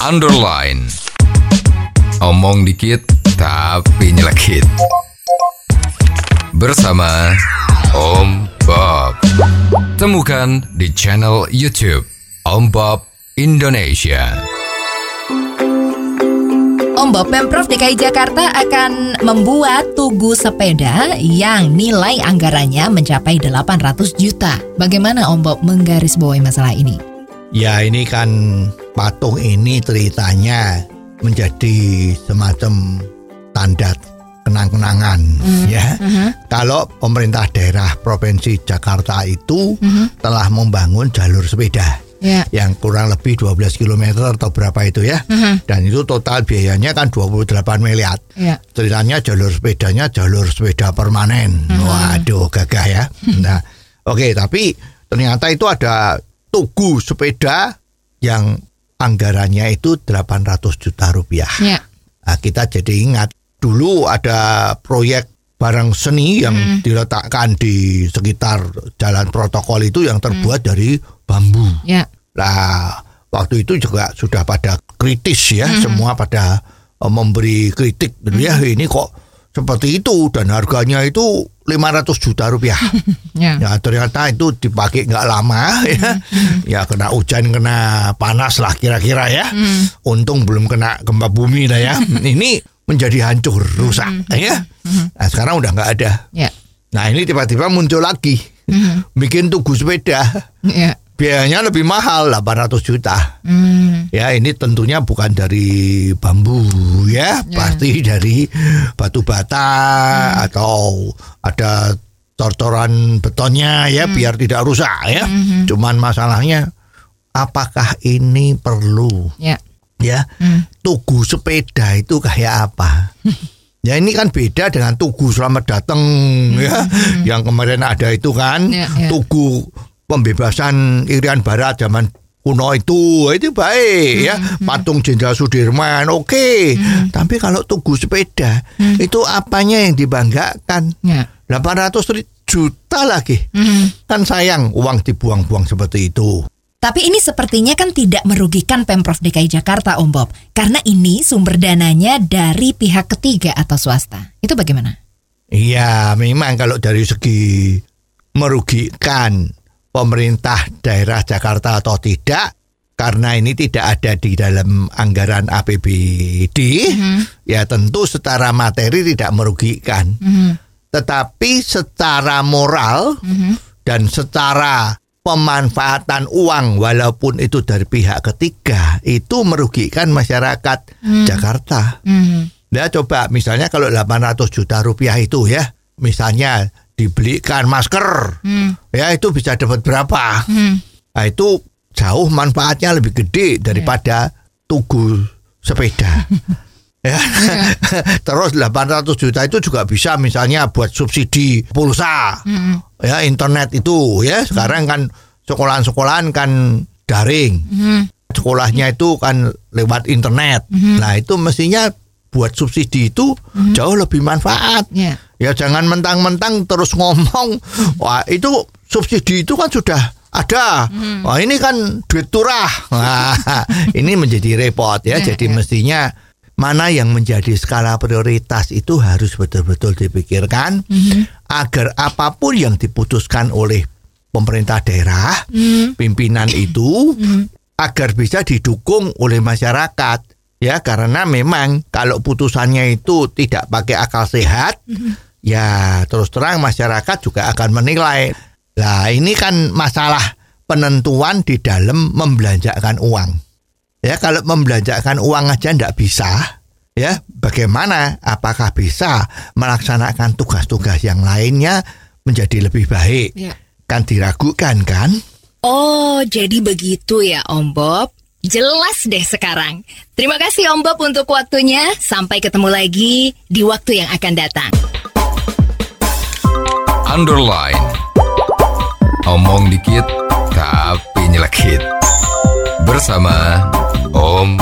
underline. Omong dikit tapi nyelekit. Bersama Om Bob. Temukan di channel YouTube Om Bob Indonesia. Om Bob, Pemprov DKI Jakarta akan membuat tugu sepeda yang nilai anggarannya mencapai 800 juta. Bagaimana Om Bob menggarisbawahi masalah ini? Ya ini kan patung ini ceritanya menjadi semacam tanda kenang-kenangan ya. Kalau pemerintah daerah provinsi Jakarta itu telah membangun jalur sepeda Ya. yang kurang lebih 12 km atau berapa itu ya. Dan itu total biayanya kan 28 miliar. Ya. Ceritanya jalur sepedanya jalur sepeda permanen. Waduh, gagah ya. Nah, oke, tapi ternyata itu ada tugu sepeda yang anggarannya itu 800 juta rupiah. Ya. Nah, kita jadi ingat dulu ada proyek barang seni yang diletakkan di sekitar jalan protokol itu yang terbuat dari bambu. Ya. Nah, waktu itu juga sudah pada kritis ya, semua pada eh, memberi kritik gitu ya. Ini kok seperti itu dan harganya itu 500 juta rupiah. Ya. Ya ternyata itu dipakai nggak lama ya. Ya kena hujan, kena panas lah kira-kira ya. Untung belum kena gempa bumi lah ya. Ini menjadi hancur, rusak ya. Nah, sekarang udah nggak ada. Ya. Nah ini tiba-tiba muncul lagi. Bikin tugu sepeda. Ya. Biayanya lebih mahal 800 juta. Hmm. Ya ini tentunya bukan dari bambu ya, pasti dari batu bata atau ada tortoran betonnya ya biar tidak rusak ya. Cuman masalahnya apakah ini perlu Ya. ya? Tugu sepeda itu kayak apa? Ya ini kan beda dengan tugu selamat datang ya, yang kemarin ada itu kan, Ya, ya. tugu pembebasan Irian Barat zaman kuno itu. Itu baik ya. patung Jenderal Sudirman oke. Tapi kalau tugu sepeda itu apanya yang dibanggakan? Ya. 800 ri- juta lagi. Kan sayang uang dibuang-buang seperti itu. Tapi ini sepertinya kan tidak merugikan Pemprov DKI Jakarta, Om Bob. Karena ini sumber dananya dari pihak ketiga atau swasta. Itu bagaimana? Iya, memang kalau dari segi merugikan pemerintah daerah Jakarta atau tidak, karena ini tidak ada di dalam anggaran APBD, ya tentu secara materi tidak merugikan. Tetapi secara moral dan secara pemanfaatan uang walaupun itu dari pihak ketiga itu merugikan masyarakat Jakarta. Ya coba misalnya kalau 800 juta rupiah itu ya, misalnya dibelikan masker, ya itu bisa dapat berapa? Nah itu jauh manfaatnya lebih gede daripada tugu sepeda. ya. Terus 800 juta itu juga bisa misalnya buat subsidi pulsa. Ya internet itu ya sekarang kan sekolahan-sekolahan kan daring. Sekolahnya itu kan lewat internet. Nah, itu mestinya buat subsidi itu jauh lebih manfaat. Ya. Ya jangan mentang-mentang terus ngomong, wah itu subsidi itu kan sudah ada. Wah ini kan duit turah. Nah, ini menjadi repot ya. Ya, Jadi ya. mestinya mana yang menjadi skala prioritas itu harus betul-betul dipikirkan agar apa pun yang diputuskan oleh pemerintah daerah, pimpinan itu agar bisa didukung oleh masyarakat. Ya, karena memang kalau putusannya itu tidak pakai akal sehat, ya terus terang masyarakat juga akan menilai. Nah, ini kan masalah penentuan di dalam membelanjakan uang. Ya, kalau membelanjakan uang aja ndak bisa, ya bagaimana? Apakah bisa melaksanakan tugas-tugas yang lainnya menjadi lebih baik? Ya. Kan diragukan kan? Oh, jadi begitu ya Om Bob. Jelas deh sekarang. Terima kasih Om Bob untuk waktunya. Sampai ketemu lagi di waktu yang akan datang. Underline. Omong dikit tapi nyelekit. Bersama Om